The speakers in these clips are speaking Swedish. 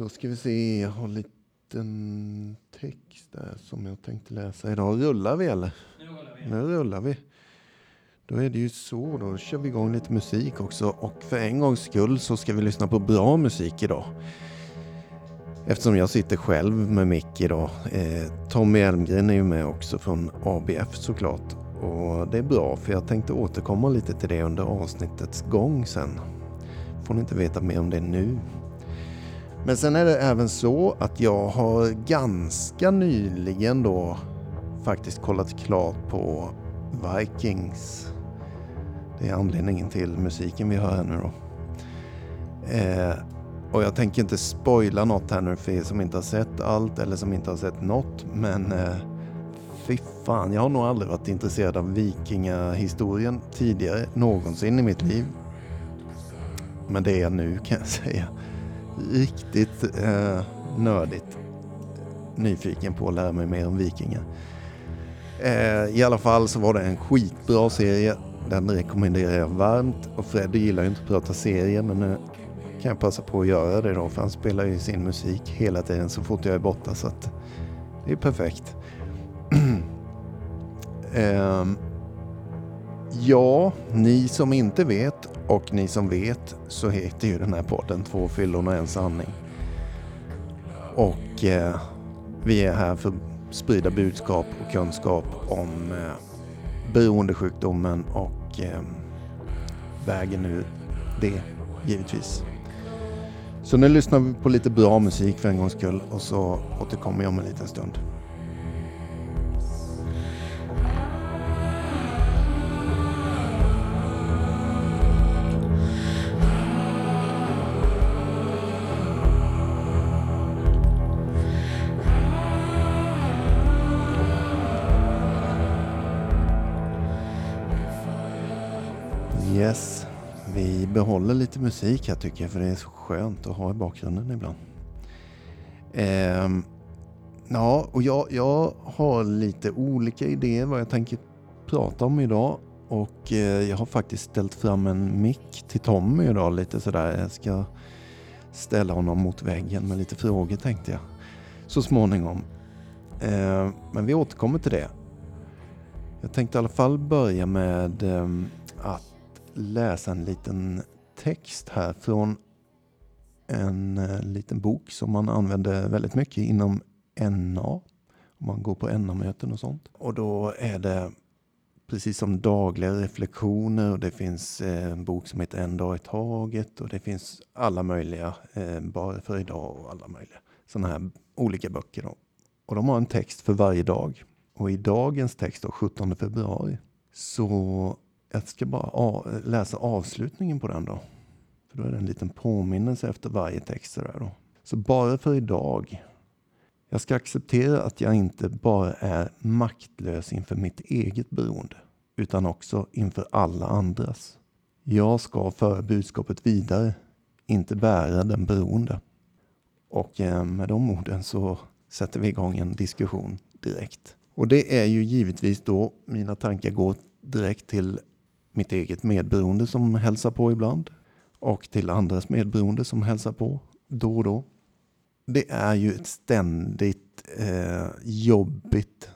Då ska vi se, jag har en liten text där som jag tänkte läsa idag. Rullar vi eller? Nu rullar vi. Nu rullar vi. Då är det ju så, då kör vi igång lite musik också. Och för en gångs skull så ska vi lyssna på bra musik idag. Eftersom jag sitter själv med mick idag. Eh, Tommy Elmgren är ju med också från ABF såklart. Och det är bra för jag tänkte återkomma lite till det under avsnittets gång sen. Får ni inte veta mer om det nu. Men sen är det även så att jag har ganska nyligen då faktiskt kollat klart på Vikings. Det är anledningen till musiken vi hör här nu då. Eh, och jag tänker inte spoila något här nu för er som inte har sett allt eller som inte har sett något. Men eh, fy fan, jag har nog aldrig varit intresserad av vikingahistorien tidigare någonsin i mitt liv. Men det är jag nu kan jag säga. Riktigt eh, nördigt nyfiken på att lära mig mer om vikingar. Eh, I alla fall så var det en skitbra serie. Den rekommenderar jag varmt. Och Freddy gillar ju inte att prata serier men nu kan jag passa på att göra det då. För han spelar ju sin musik hela tiden så fort jag är borta. Så att det är perfekt. eh, ja, ni som inte vet och ni som vet så heter ju den här podden Två fyllon och en sanning. Och eh, vi är här för att sprida budskap och kunskap om eh, beroendesjukdomen och eh, vägen ur det givetvis. Så nu lyssnar vi på lite bra musik för en gångs skull och så återkommer jag om en liten stund. Behåller lite musik här tycker jag för det är så skönt att ha i bakgrunden ibland. Eh, ja, och jag, jag har lite olika idéer vad jag tänker prata om idag. Och eh, jag har faktiskt ställt fram en mick till Tommy idag lite sådär. Jag ska ställa honom mot väggen med lite frågor tänkte jag. Så småningom. Eh, men vi återkommer till det. Jag tänkte i alla fall börja med ehm, läsa en liten text här från en eh, liten bok som man använder väldigt mycket inom NA. Om man går på NA-möten och sånt. Och då är det precis som dagliga reflektioner och det finns eh, en bok som heter En dag i taget och det finns alla möjliga, eh, bara för idag och alla möjliga sådana här olika böcker. Då. Och de har en text för varje dag. Och i dagens text, då, 17 februari, så jag ska bara läsa avslutningen på den då. För då är det en liten påminnelse efter varje text. Där då. Så bara för idag. Jag ska acceptera att jag inte bara är maktlös inför mitt eget beroende. Utan också inför alla andras. Jag ska föra budskapet vidare. Inte bära den beroende. Och eh, med de orden så sätter vi igång en diskussion direkt. Och det är ju givetvis då mina tankar går direkt till mitt eget medberoende som hälsar på ibland och till andras medberoende som hälsar på då och då. Det är ju ett ständigt eh, jobbigt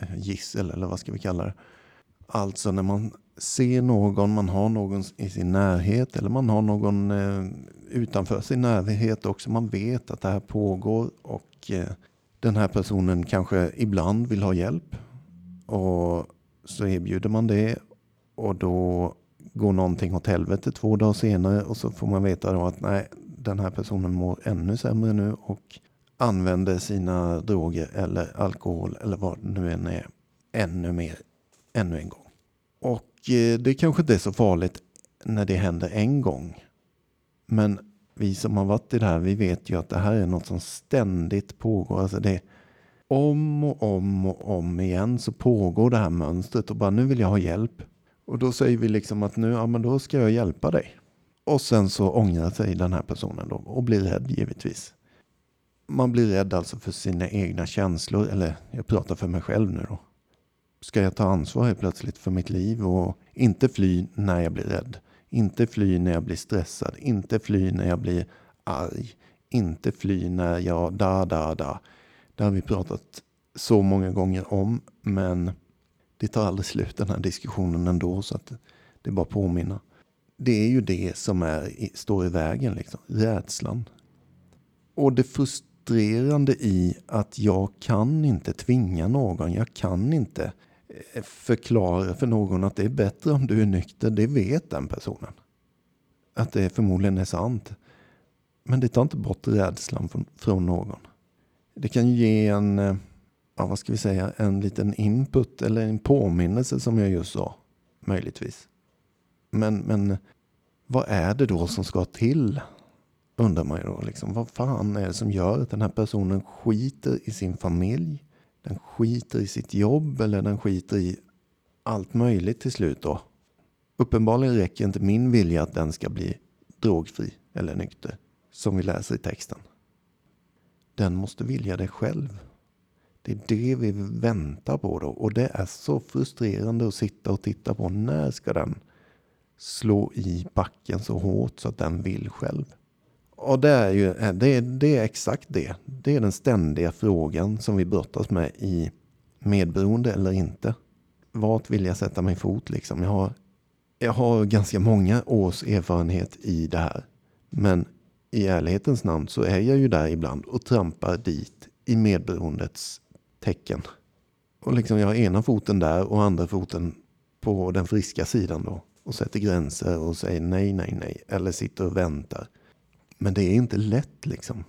eh, gissel, eller vad ska vi kalla det? Alltså när man ser någon, man har någon i sin närhet eller man har någon eh, utanför sin närhet också. Man vet att det här pågår och eh, den här personen kanske ibland vill ha hjälp. Och så erbjuder man det och då går någonting åt helvete två dagar senare och så får man veta då att nej, den här personen mår ännu sämre nu och använder sina droger eller alkohol eller vad det nu än är ännu mer, ännu en gång. Och eh, det kanske inte är så farligt när det händer en gång. Men vi som har varit i det här, vi vet ju att det här är något som ständigt pågår. Alltså det om och om och om igen så pågår det här mönstret och bara nu vill jag ha hjälp. Och då säger vi liksom att nu, ja men då ska jag hjälpa dig. Och sen så ångrar sig den här personen då och blir rädd givetvis. Man blir rädd alltså för sina egna känslor, eller jag pratar för mig själv nu då. Ska jag ta ansvar helt plötsligt för mitt liv och inte fly när jag blir rädd? Inte fly när jag blir stressad, inte fly när jag blir arg, inte fly när jag da, da, da. Det har vi pratat så många gånger om, men det tar aldrig slut den här diskussionen ändå, så att det är bara påminna. Det är ju det som är, står i vägen, liksom. rädslan. Och det frustrerande i att jag kan inte tvinga någon, jag kan inte eh, förklara för någon att det är bättre om du är nykter, det vet den personen. Att det förmodligen är sant. Men det tar inte bort rädslan från, från någon. Det kan ju ge en, eh, ja, vad ska vi säga, en liten input eller en påminnelse som jag just sa. Möjligtvis. Men, men vad är det då som ska till? Undrar man ju då. Liksom, vad fan är det som gör att den här personen skiter i sin familj? Den skiter i sitt jobb eller den skiter i allt möjligt till slut då. Uppenbarligen räcker inte min vilja att den ska bli drogfri eller nykter, som vi läser i texten. Den måste vilja det själv. Det är det vi väntar på då. Och det är så frustrerande att sitta och titta på. När ska den slå i backen så hårt så att den vill själv? Och det är ju eh, det är, det är exakt det. Det är den ständiga frågan som vi brottas med i medberoende eller inte. Vart vill jag sätta min fot liksom? Jag har, jag har ganska många års erfarenhet i det här. Men i ärlighetens namn så är jag ju där ibland och trampar dit i medberoendets tecken. Och liksom jag har ena foten där och andra foten på den friska sidan då. Och sätter gränser och säger nej, nej, nej. Eller sitter och väntar. Men det är inte lätt liksom.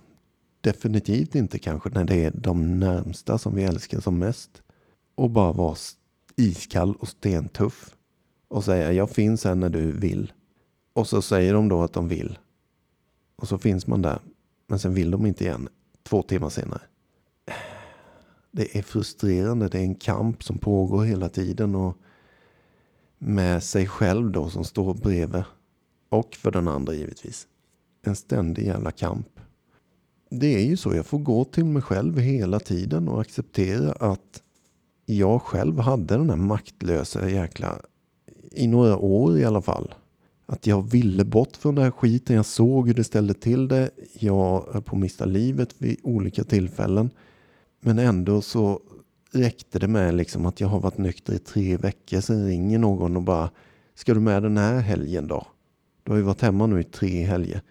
Definitivt inte kanske när det är de närmsta som vi älskar som mest. Och bara vara iskall och stentuff. Och säga jag finns här när du vill. Och så säger de då att de vill. Och så finns man där. Men sen vill de inte igen två timmar senare. Det är frustrerande. Det är en kamp som pågår hela tiden. Och med sig själv då som står bredvid. Och för den andra givetvis. En ständig jävla kamp. Det är ju så. Jag får gå till mig själv hela tiden och acceptera att jag själv hade den här maktlösa jäkla i några år i alla fall att jag ville bort från den här skiten. Jag såg hur det ställde till det. Jag höll på att mista livet vid olika tillfällen. Men ändå så räckte det med liksom att jag har varit nykter i tre veckor. Sen ringer någon och bara, ska du med den här helgen då? Du har ju varit hemma nu i tre helger.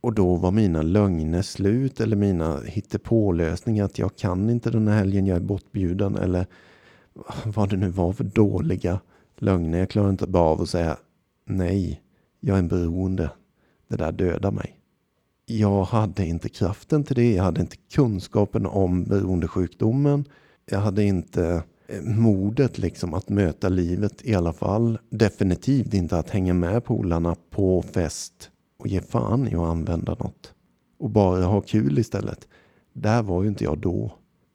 Och då var mina lögner slut eller mina hittepålösningar att jag kan inte den här helgen, jag är bortbjuden eller vad det nu var för dåliga lögner. Jag klarar inte bara av att säga nej. Jag är en beroende. Det där dödar mig. Jag hade inte kraften till det. Jag hade inte kunskapen om beroendesjukdomen. Jag hade inte eh, modet liksom att möta livet i alla fall. Definitivt inte att hänga med polarna på fest och ge fan i att använda något. Och bara ha kul istället. Där var ju inte jag då.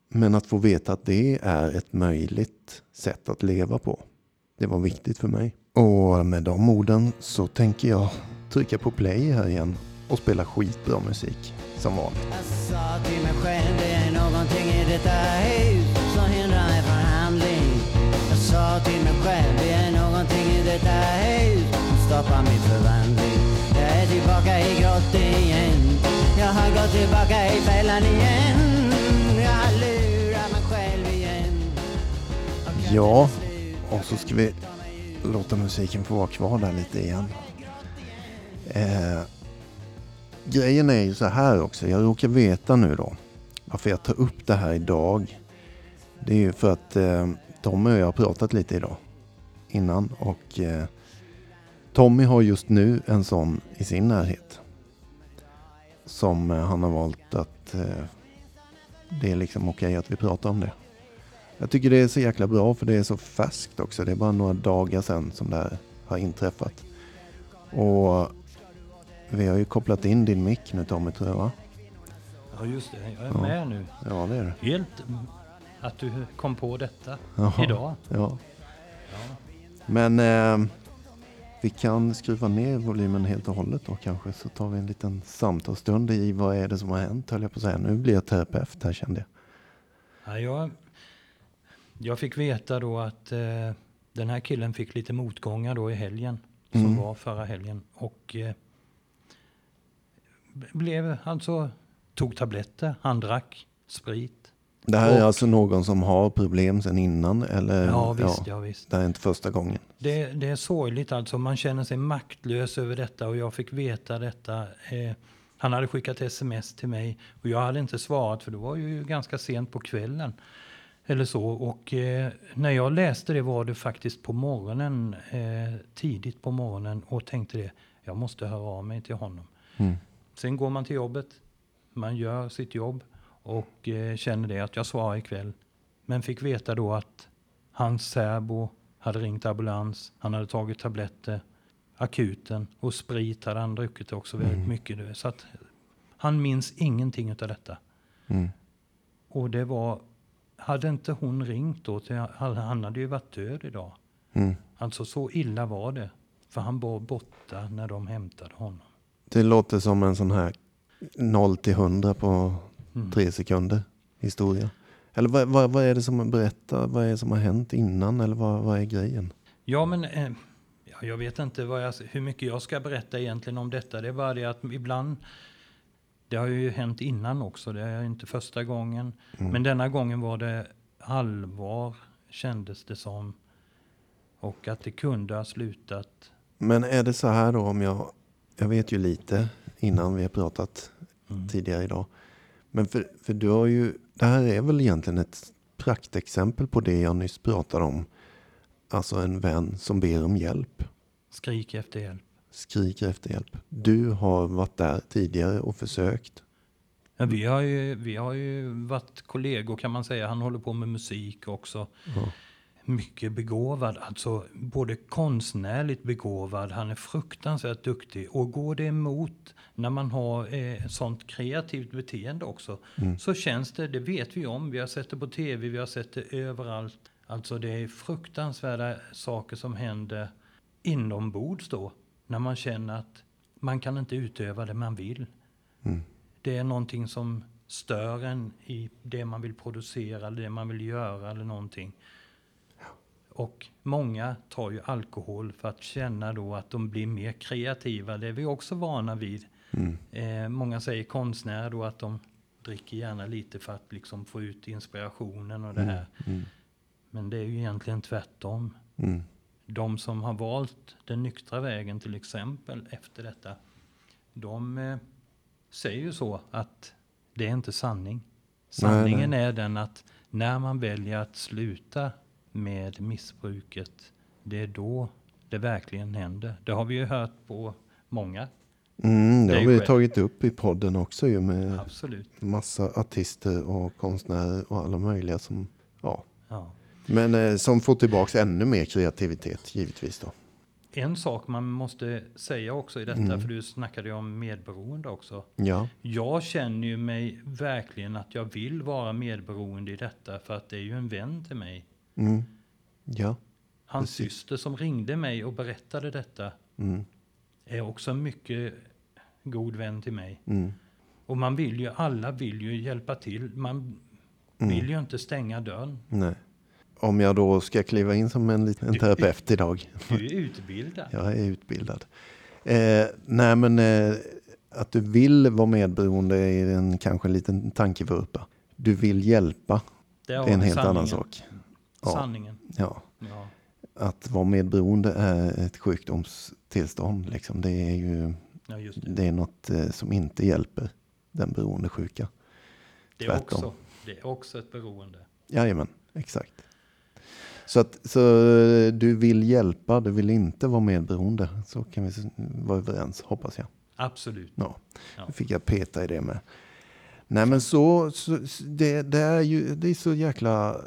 Men att få veta att det är ett möjligt sätt att leva på. Det var viktigt för mig. Och med de orden så tänker jag trycka på play här igen och spela skitbra musik som vanligt. Jag sa till mig själv det är någonting i detta hus som hindrar mig från handling. Jag sa till mig själv det är någonting i detta hus som stoppar min förvandling. Jag är tillbaka i grottan igen. Jag har gått tillbaka i fällan igen. Jag har lurat mig själv igen. Ja, och så ska vi låta musiken få vara kvar där lite igen. Eh, grejen är ju så här också. Jag råkar veta nu då varför jag tar upp det här idag. Det är ju för att eh, Tommy och jag har pratat lite idag innan och eh, Tommy har just nu en sån i sin närhet. Som eh, han har valt att eh, det är liksom okej okay att vi pratar om det. Jag tycker det är så jäkla bra för det är så färskt också. Det är bara några dagar sedan som det här har inträffat. Och vi har ju kopplat in din mick nu Tommy tror jag va? Ja just det, jag är ja. med nu. Ja det är du. Helt att du kom på detta Jaha. idag. Ja. ja. Men eh, vi kan skruva ner volymen helt och hållet då kanske så tar vi en liten samtalsstund i vad är det som har hänt höll jag på att säga. Nu blir jag terapeut här kände jag. Ja, jag jag fick veta då att eh, den här killen fick lite motgångar då i helgen. Som mm. var förra helgen. Och eh, blev alltså tog tabletter, han drack sprit. Det här är Och- alltså någon som har problem sedan innan? Eller? Ja, visst, ja, visst. Det här är inte första gången. Det, det är sorgligt alltså. Man känner sig maktlös över detta och jag fick veta detta. Eh, han hade skickat sms till mig och jag hade inte svarat för det var ju ganska sent på kvällen. Eller så. Och eh, när jag läste det var det faktiskt på morgonen, eh, tidigt på morgonen och tänkte det, jag måste höra av mig till honom. Mm. Sen går man till jobbet, man gör sitt jobb och eh, känner det att jag svarar ikväll. Men fick veta då att hans särbo hade ringt ambulans, han hade tagit tabletter, akuten och sprit hade han druckit också väldigt Mm. mycket. Så att han minns ingenting av detta. Mm. Och det var, hade inte hon ringt då, till, han hade ju varit död idag. Mm. Alltså så illa var det. För han var borta när de hämtade honom. Det låter som en sån här 0 till 100 på Mm. tre sekunder historia. Eller vad, vad, vad är det som berättar? Vad är det som har hänt innan? Eller vad, vad är grejen? Ja, men eh, ja, jag vet inte vad jag, hur mycket jag ska berätta egentligen om detta. Det är bara det att ibland, det har ju hänt innan också, det är inte första gången. Mm. Men denna gången var det allvar, kändes det som. Och att det kunde ha slutat. Men är det så här då om jag, jag vet ju lite innan vi har pratat Mm. tidigare idag. Men för, för du har ju, det här är väl egentligen ett praktexempel på det jag nyss pratade om. Alltså en vän som ber om hjälp, Skrik efter hjälp. skriker efter hjälp. Du har varit där tidigare och försökt. Ja, vi, har ju, vi har ju varit kollegor kan man säga. Han håller på med musik också. Ja. Mycket begåvad, alltså både konstnärligt begåvad, han är fruktansvärt duktig. Och går det emot när man har eh, sånt kreativt beteende också, Mm. så känns det, det vet vi om, vi har sett det på tv, vi har sett det överallt. Alltså det är fruktansvärda saker som händer inombords då, när man känner att man kan inte utöva det man vill. Mm. Det är någonting som stör en i det man vill producera eller det man vill göra eller någonting. Och många tar ju alkohol för att känna då att de blir mer kreativa. Det är vi också vana vid. Mm. Eh, många säger konstnärer då att de dricker gärna lite för att liksom få ut inspirationen och det här. Mm. Men det är ju egentligen tvärtom. Mm. De som har valt den nyktra vägen till exempel efter detta, de eh, säger ju så att det är inte sanning. Sanningen är den att när man väljer att sluta med missbruket, det är då det verkligen händer. Det har vi ju hört på många, Mm, det har vi själv. tagit upp i podden också ju med absolut. massa artister och konstnärer och alla möjliga som, ja. Ja. Men eh, som får tillbaka ännu mer kreativitet givetvis då. En sak man måste säga också i detta, Mm. för du snackade ju om medberoende också. Ja, Jag känner ju mig verkligen att jag vill vara medberoende i detta för att det är ju en vän till mig. Mm. ja, Hans Precis. syster som ringde mig och berättade detta mm. är också en mycket god vän till mig. Mm. Och man vill ju, alla vill ju hjälpa till. Man Mm. vill ju inte stänga dörren. Nej. Om jag då ska kliva in som en liten Du- terapeut idag. Du är utbildad. Jag är utbildad. Eh, nej men eh, att du vill vara medberoende är en, kanske en liten tankevurpa. Du vill hjälpa, Det är en helt sanningen. annan sak. Ja. Sanningen. Ja. Ja. Att vara medberoende är ett sjukdomstillstånd. Liksom. Det är ju ja, det. det är något eh, som inte hjälper den beroendesjuka. Det är, tvärtom. också, det är också ett beroende. Jajamän, exakt. Så, att, så eh, du vill hjälpa, du vill inte vara medberoende. Så kan vi vara överens, hoppas jag. Absolut. Ja, då fick jag peta i det med. Nej men så, så det, det är ju det är så jäkla,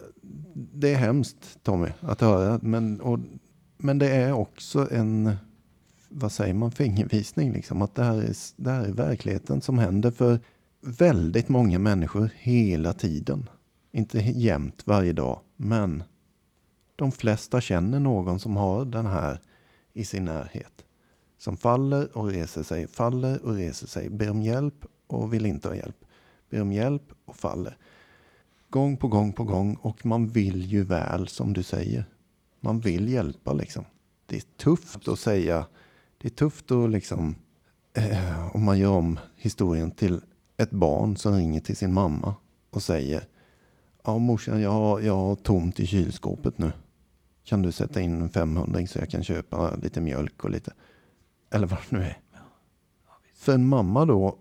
det är hemskt Tommy att höra. Men, och, men det är också en, vad säger man, fingervisning liksom. Att det här, är, det här är verkligheten som händer för väldigt många människor hela tiden. Inte jämt varje dag, men de flesta känner någon som har den här i sin närhet. Som faller och reser sig, faller och reser sig, ber om hjälp och vill inte ha hjälp. Ber om hjälp och faller. Gång på gång på gång och man vill ju väl som du säger. Man vill hjälpa liksom. Det är tufft att säga, det är tufft att liksom, eh, om man gör om historien till ett barn som ringer till sin mamma och säger Ja morsan, jag har, jag har tomt i kylskåpet nu. Kan du sätta in en 500 så jag kan köpa lite mjölk och lite, eller vad det nu är. För en mamma då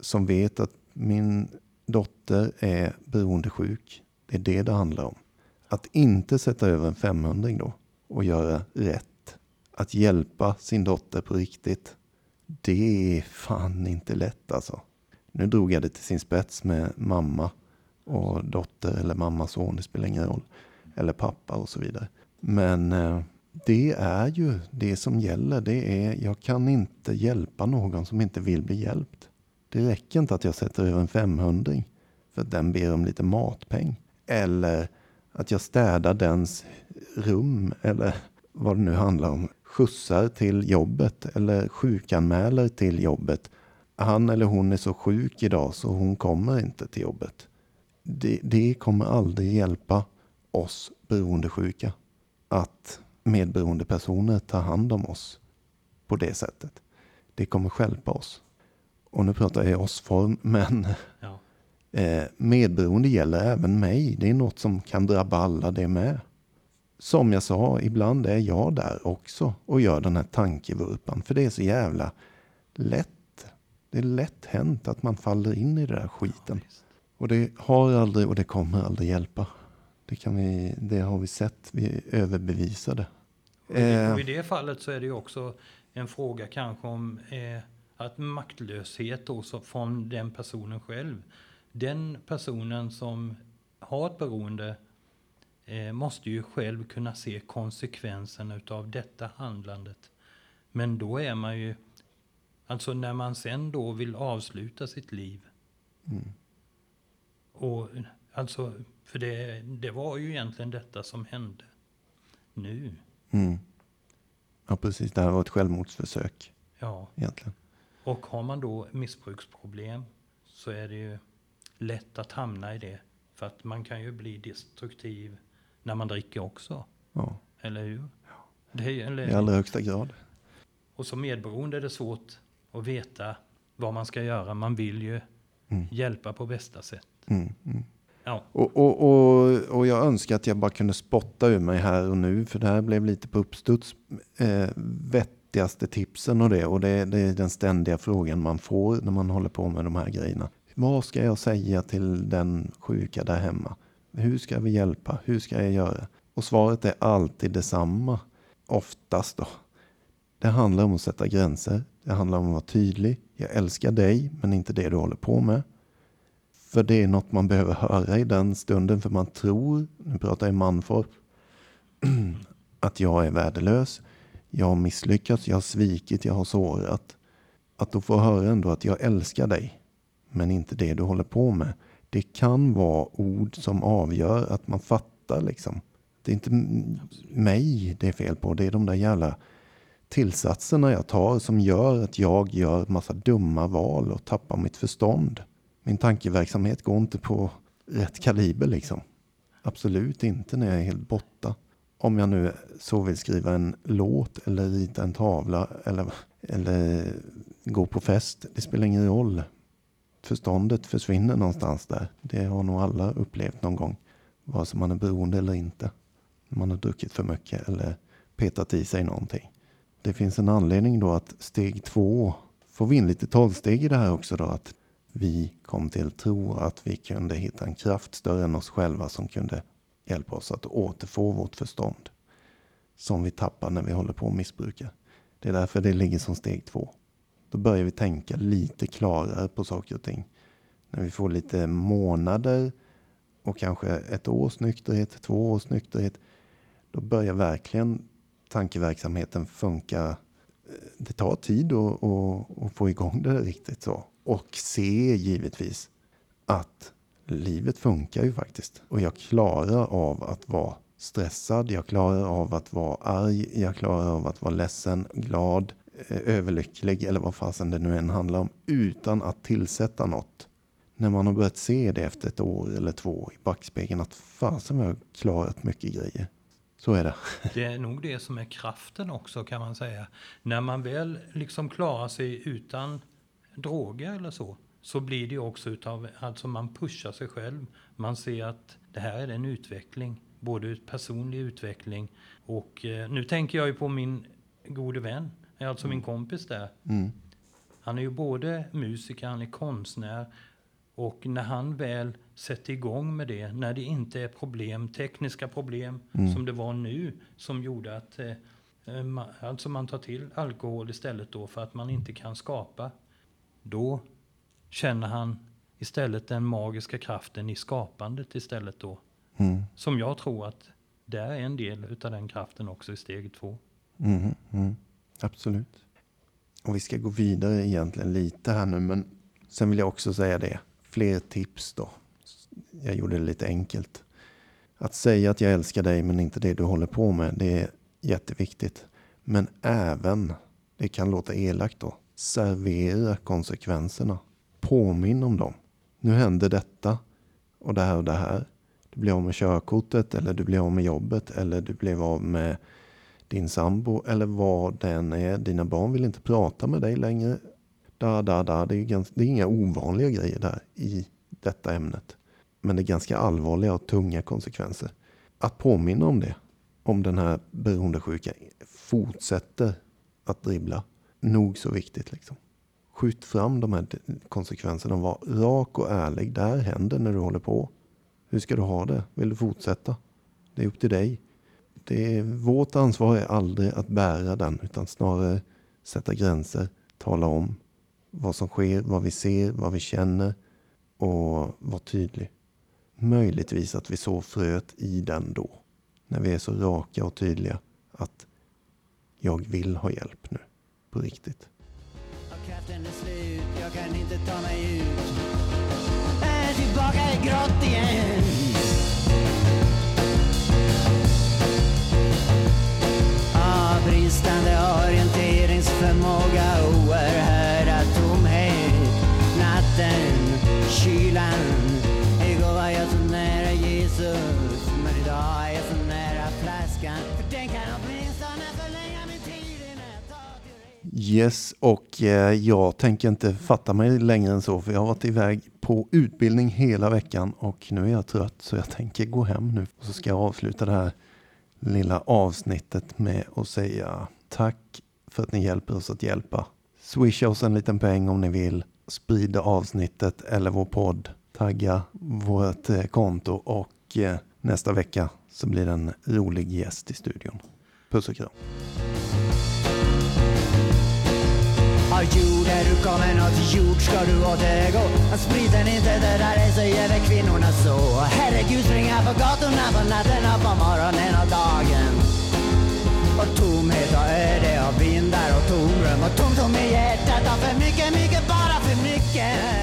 som vet att min dotter är beroendesjuk, det är det det handlar om. Att inte sätta över en 500 då och göra rätt. Att hjälpa sin dotter på riktigt. Det är fan inte lätt alltså. Nu drog jag det till sin spets med mamma och dotter eller mamma, son, det spelar ingen roll. Eller pappa och så vidare. Men eh, det är ju det som gäller. Det är, jag kan inte hjälpa någon som inte vill bli hjälpt. Det räcker inte att jag sätter över en 500 för att den ber om lite matpeng. Eller att jag städar dens rum eller vad det nu handlar om. Skjutsar till jobbet eller sjukanmäler till jobbet. Han eller hon är så sjuk idag så hon kommer inte till jobbet. Det, det kommer aldrig hjälpa oss beroendesjuka att medberoende personer tar hand om oss på det sättet. Det kommer skälpa oss. Och nu pratar jag i oss-form, men ja. eh, medberoende gäller även mig. Det är något som kan drabba alla det med. Som jag sa, ibland är jag där också och gör den här tankevurpan. För det är så jävla lätt. Det är lätt hänt att man faller in i den där skiten. Ja, och det har aldrig och det kommer aldrig hjälpa. Det, kan vi, det har vi sett, vi är överbevisade. Och i, eh. och i det fallet så är det ju också en fråga kanske om eh, att maktlöshet då, från den personen själv. Den personen som har ett beroende eh, måste ju själv kunna se konsekvenserna utav detta handlandet. Men då är man ju, alltså när man sen då vill avsluta sitt liv. Mm. Och alltså, för det, det var ju egentligen detta som hände nu. Mm. Ja, precis. Det här var ett självmordsförsök. Ja. Egentligen. Och har man då missbruksproblem så är det ju lätt att hamna i det. För att man kan ju bli destruktiv när man dricker också. Ja. Eller hur? Ja. Det är, eller, I allra högsta grad. Och som medberoende är det svårt att veta vad man ska göra. Man vill ju mm. hjälpa på bästa sätt. Mm, mm. Ja. Och, och, och, och jag önskar att jag bara kunde spotta ur mig här och nu. För det här blev lite på uppstuds. Eh, vettigaste tipsen och det. Och det, det, är den ständiga frågan man får när man håller på med de här grejerna. Vad ska jag säga till den sjuka där hemma? Hur ska vi hjälpa? Hur ska jag göra? Och svaret är alltid detsamma. Oftast då. Det handlar om att sätta gränser. Det handlar om att vara tydlig. Jag älskar dig, men inte det du håller på med. För det är något man behöver höra i den stunden. För man tror, nu pratar jag i manform, att jag är värdelös. Jag har misslyckats, jag har svikit, jag har sårat. Att då få höra ändå att jag älskar dig, men inte det du håller på med. Det kan vara ord som avgör att man fattar liksom. Det är inte mig det är fel på, det är de där jävla tillsatserna jag tar som gör att jag gör massa dumma val och tappar mitt förstånd min tankeverksamhet går inte på rätt kaliber liksom. Absolut inte när jag är helt borta. Om jag nu så vill skriva en låt eller rita en tavla eller, eller gå på fest. Det spelar ingen roll. Förståndet försvinner någonstans där. Det har nog alla upplevt någon gång. Vare sig man är beroende eller inte. Man har druckit för mycket eller petat i sig någonting. Det finns en anledning då att steg två får vi in lite tolvsteg i det här också då. Att vi kom till tro att vi kunde hitta en kraft större än oss själva som kunde hjälpa oss att återfå vårt förstånd. Som vi tappar när vi håller på att missbruka. Det är därför det ligger som steg två. Då börjar vi tänka lite klarare på saker och ting. När vi får lite månader och kanske ett års nykterhet, två års nykterhet. Då börjar verkligen tankeverksamheten funka. Det tar tid att, att, att få igång det riktigt så. Och se givetvis att livet funkar ju faktiskt. Och jag klarar av att vara stressad, jag klarar av att vara arg, jag klarar av att vara ledsen, glad, eh, överlycklig eller vad fasen det nu än handlar om. Utan att tillsätta något. När man har börjat se det efter ett år eller två i backspegeln att fasen har jag klarat mycket grejer. Så är det. Det är nog det som är kraften också kan man säga. När man väl liksom klarar sig utan droger eller så, så blir det också utav, alltså man pushar sig själv. Man ser att det här är en utveckling, både personlig utveckling och eh, nu tänker jag ju på min gode vän, alltså min kompis där. Mm. Han är ju både musiker, han är konstnär och när han väl sätter igång med det, när det inte är problem, tekniska problem Mm. som det var nu, som gjorde att eh, eh, man, alltså man tar till alkohol istället då för att man inte kan skapa. Då känner han istället den magiska kraften i skapandet istället då. Mm. Som jag tror att det är en del utav den kraften också i steg två. Mm, mm, absolut. Och vi ska gå vidare egentligen lite här nu, men sen vill jag också säga det. Fler tips då. Jag gjorde det lite enkelt. Att säga att jag älskar dig men inte det du håller på med, det är jätteviktigt. Men även, det kan låta elakt då, servera konsekvenserna. Påminn om dem. Nu händer detta och det här och det här. Du blir av med körkortet eller du blir av med jobbet eller du blev av med din sambo eller vad den är. Dina barn vill inte prata med dig längre. Da, da, da. Det, är ganska, det är inga ovanliga grejer där i detta ämnet. Men det är ganska allvarliga och tunga konsekvenser. Att påminna om det, om den här beroendesjuka fortsätter att dribbla, nog så viktigt. Liksom. Skjut fram de här konsekvenserna och var rak och ärlig. Det här händer när du håller på. Hur ska du ha det? Vill du fortsätta? Det är upp till dig. Det är, vårt ansvar är aldrig att bära den utan snarare sätta gränser, tala om vad som sker, vad vi ser, vad vi känner och vara tydlig. Möjligtvis att vi så fröet i den då. När vi är så raka och tydliga att jag vill ha hjälp nu. På riktigt. Natten är slut, jag kan inte ta mig ut. Är tillbaka i grått igen. Yes, och eh, jag tänker inte fatta mig längre än så för jag har varit iväg på utbildning hela veckan och nu är jag trött så jag tänker gå hem nu. Och så ska jag avsluta det här lilla avsnittet med att säga tack för att ni hjälper oss att hjälpa. Swisha oss en liten peng om ni vill. Sprida avsnittet eller vår podd. Tagga vårt eh, konto och eh, nästa vecka så blir det en rolig gäst i studion. Puss och kram av jord är du kommer, åt jord ska du återgå Att spriten inte dödar dig säger väl kvinnorna så. Herregud springa på gatorna på natten och på morgonen och dagen. Och tomhet och öde och vindar och tomrum. Och tomt tom i hjärtat av för mycket, mycket, bara för mycket.